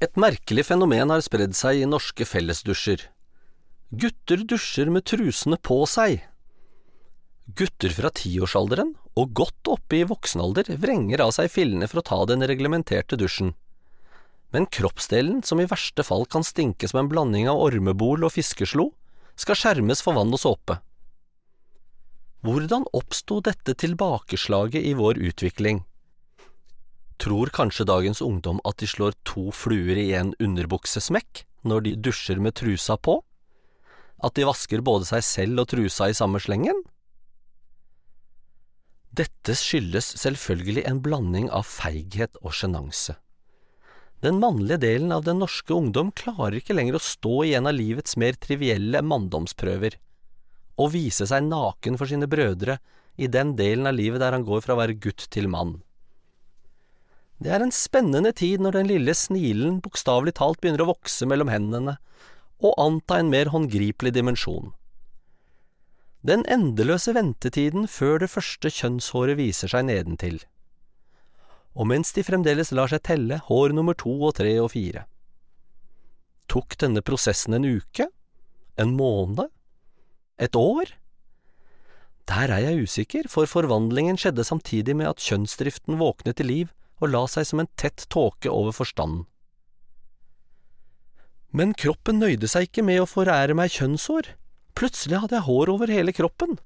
Et merkelig fenomen har spredd seg i norske fellesdusjer. Gutter dusjer med trusene på seg. Gutter fra tiårsalderen og godt oppe i voksenalder vrenger av seg fillene for å ta den reglementerte dusjen. Men kroppsdelen, som i verste fall kan stinke som en blanding av ormebol og fiskeslo, skal skjermes for vann og såpe. Hvordan oppsto dette tilbakeslaget i vår utvikling? Tror kanskje dagens ungdom at de slår to fluer i en underbuksesmekk når de dusjer med trusa på? At de vasker både seg selv og trusa i samme slengen? Dette skyldes selvfølgelig en blanding av feighet og sjenanse. Den mannlige delen av den norske ungdom klarer ikke lenger å stå i en av livets mer trivielle manndomsprøver, og vise seg naken for sine brødre i den delen av livet der han går fra å være gutt til mann. Det er en spennende tid når den lille snilen bokstavelig talt begynner å vokse mellom hendene og anta en mer håndgripelig dimensjon. Den endeløse ventetiden før det første kjønnshåret viser seg nedentil. Og mens de fremdeles lar seg telle hår nummer to og tre og fire. Tok denne prosessen en uke? En måned? Et år? Der er jeg usikker, for forvandlingen skjedde samtidig med at kjønnsdriften våknet til liv og la seg som en tett tåke over forstanden. Men kroppen nøyde seg ikke med å forære meg kjønnshår. Plutselig hadde jeg hår over hele kroppen.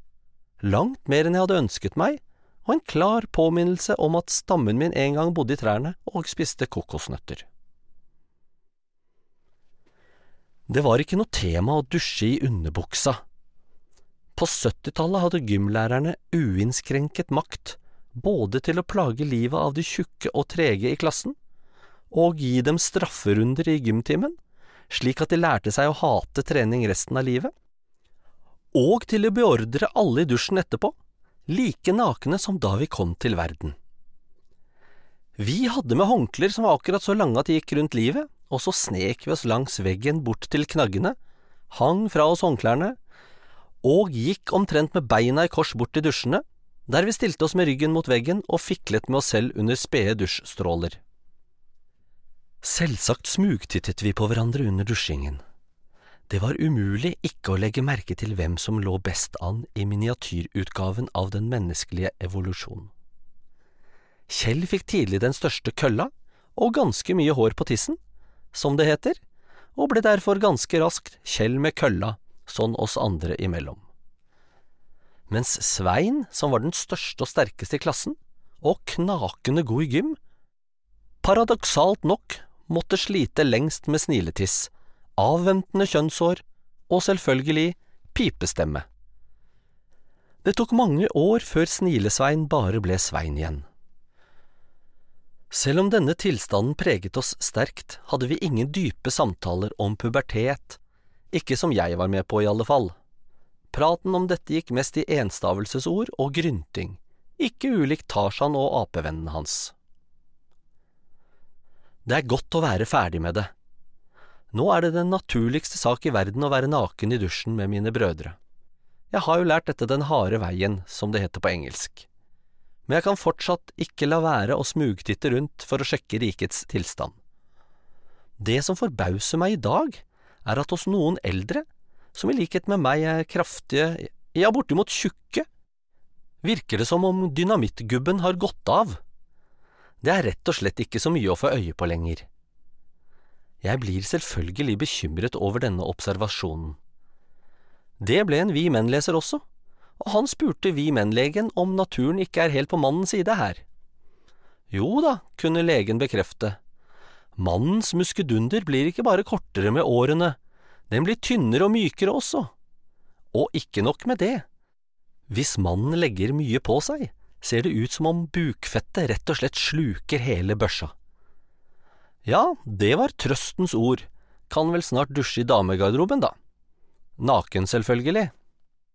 Langt mer enn jeg hadde ønsket meg, og en klar påminnelse om at stammen min en gang bodde i trærne og spiste kokosnøtter. Det var ikke noe tema å dusje i underbuksa. På 70-tallet hadde gymlærerne uinnskrenket makt både til å plage livet av de tjukke og trege i klassen, og gi dem strafferunder i gymtimen, slik at de lærte seg å hate trening resten av livet, og til å beordre alle i dusjen etterpå, like nakne som da vi kom til verden. Vi hadde med håndklær som var akkurat så lange at de gikk rundt livet, og så snek vi oss langs veggen bort til knaggene, hang fra oss håndklærne, og gikk omtrent med beina i kors bort til dusjene, der vi stilte oss med ryggen mot veggen og fiklet med oss selv under spede dusjstråler. Selvsagt smugtittet vi på hverandre under dusjingen. Det var umulig ikke å legge merke til hvem som lå best an i miniatyrutgaven av den menneskelige evolusjon. Kjell fikk tidlig den største kølla og ganske mye hår på tissen, som det heter, og ble derfor ganske raskt Kjell med kølla, sånn oss andre imellom mens Svein, som var den største og sterkeste i klassen, og knakende god i gym, paradoksalt nok måtte slite lengst med sniletiss, avventende kjønnshår og selvfølgelig pipestemme. Det tok mange år før Snilesvein bare ble Svein igjen. Selv om denne tilstanden preget oss sterkt, hadde vi ingen dype samtaler om pubertet, ikke som jeg var med på i alle fall. Praten om dette gikk mest i enstavelsesord og grynting, ikke ulikt Tarzan og apevennene hans. Det er godt å være ferdig med det. Nå er det den naturligste sak i verden å være naken i dusjen med mine brødre. Jeg har jo lært dette den harde veien, som det heter på engelsk. Men jeg kan fortsatt ikke la være å smugtitte rundt for å sjekke rikets tilstand. Det som forbauser meg i dag, er at hos noen eldre som i likhet med meg er kraftige, ja, bortimot tjukke, virker det som om dynamittgubben har gått av. Det er rett og slett ikke så mye å få øye på lenger. Jeg blir selvfølgelig bekymret over denne observasjonen. Det ble en Vi Menn-leser også, og han spurte Vi Menn-legen om naturen ikke er helt på mannens side her. Jo da, kunne legen bekrefte. Mannens muskedunder blir ikke bare kortere med årene, den blir tynnere og mykere også. Og ikke nok med det. Hvis mannen legger mye på seg, ser det ut som om bukfettet rett og slett sluker hele børsa. Ja, det var trøstens ord, kan vel snart dusje i damegarderoben, da. Naken, selvfølgelig,